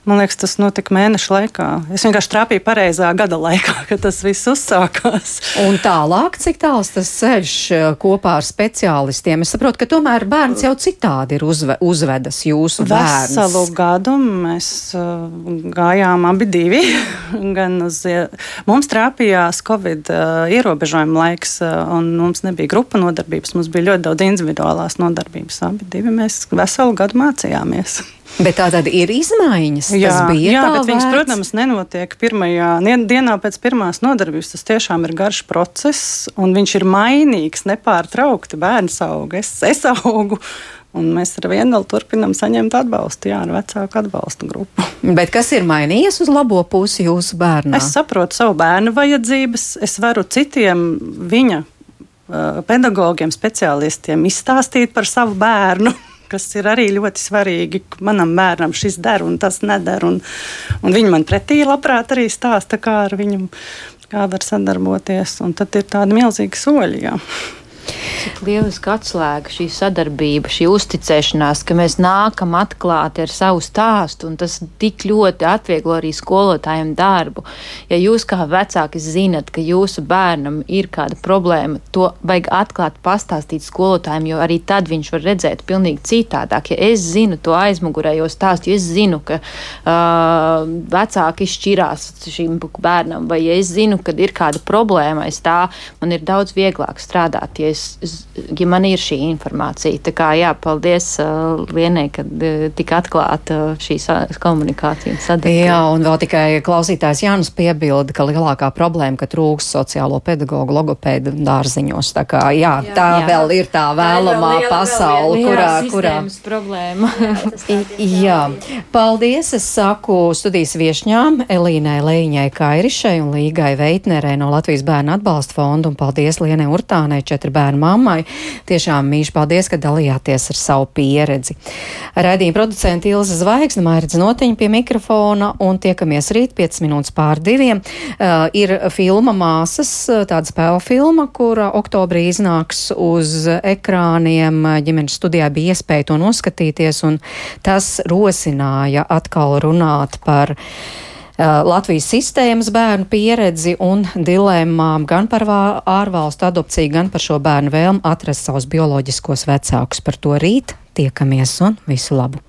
Man liekas, tas notika mēneša laikā. Es vienkārši trāpīju pareizā gada laikā, kad tas viss uzsākās. Un tālāk, cik tāls tas ceļš eh, kopā ar speciālistiem? Es saprotu, ka tomēr bērns jau citādi ir uzve, uzvedas jūsu bērns. Veselu gadu mēs uh, gājām abi divi. Gan uz, mums trāpījās Covid uh, ierobežojuma laiks, uh, un mums nebija grupa nodarbības. Mums bija ļoti daudz individuālās nodarbības. Abi divi mēs veselu gadu mācījāmies. Bet tā tad ir izmaiņas. Jā, jā bet vērts. viņas, protams, nenotiek pirmajā dienā pēc pirmās nodarbības. Tas tiešām ir garš process, un viņš ir mainīgs nepārtraukti. Bērns aug, es, es augu. Un mēs ar vienu vēl turpinām saņemt atbalstu, jā, ar vecāku atbalstu grupu. Bet kas ir mainījies uz labo pusi jūsu bērnam? Es saprotu savu bērnu vajadzības, es varu citiem viņa uh, pedagogiem, speciālistiem izstāstīt par savu bērnu kas ir arī ļoti svarīgi. Manam bērnam šis der un tas neder. Un, un viņi man pretī labprāt arī stāsta, kā ar viņu kā var sadarboties. Un tad ir tādi milzīgi soļi. Jā. Cik lieliska atslēga šī sadarbība, šī uzticēšanās, ka mēs nākam atklāti ar savu stāstu, un tas tik ļoti atvieglo arī skolotājiem darbu. Ja jūs kā vecāki zinat, ka jūsu bērnam ir kāda problēma, to vajag atklāt, pastāstīt skolotājiem, jo arī tad viņš var redzēt pilnīgi citādāk. Ja es zinu to aizmugurējo stāstu, ja es zinu, ka uh, vecāki šķirās šim bērnam, vai ja es zinu, ka ir kāda problēma aiz tā, man ir daudz vieglāk strādāt. Ja es, ja man ir šī informācija. Tā kā jā, paldies uh, Lienai, ka uh, tika atklāta uh, šī komunikācija un sadarbība. Jā, un vēl tikai klausītājs Jānis piebilda, ka lielākā problēma, ka trūks sociālo pedagogu logopēdu dārziņos. Tā kā jā, jā tā jā. vēl ir tā vēlamā tā pasaule, kurā, kurā. problēma. jā, paldies, es saku studijas viešņām Elīnai Leiņai Kairišai un Līgai Veitnerē no Latvijas bērnu atbalsta fonda un paldies Lienai Urtānai, četri bērnu bērnu mammai. Tiešām mīļš paldies, ka dalījāties ar savu pieredzi. Raidījuma producenta Ilza Zvaigzne, Mairidz Notiņa pie mikrofona un tiekamies rīt 5 minūtes pār diviem. Uh, ir filma Māsas, uh, tāda spēle filma, kura oktobrī iznāks uz ekrāniem. Ģimenes studijā bija iespēja to noskatīties un tas rosināja atkal runāt par Latvijas sistēmas bērnu pieredzi un dilemmām gan par ārvalstu adopciju, gan par šo bērnu vēlmu atrast savus bioloģiskos vecākus. Par to rīt tiekamies un visu labu!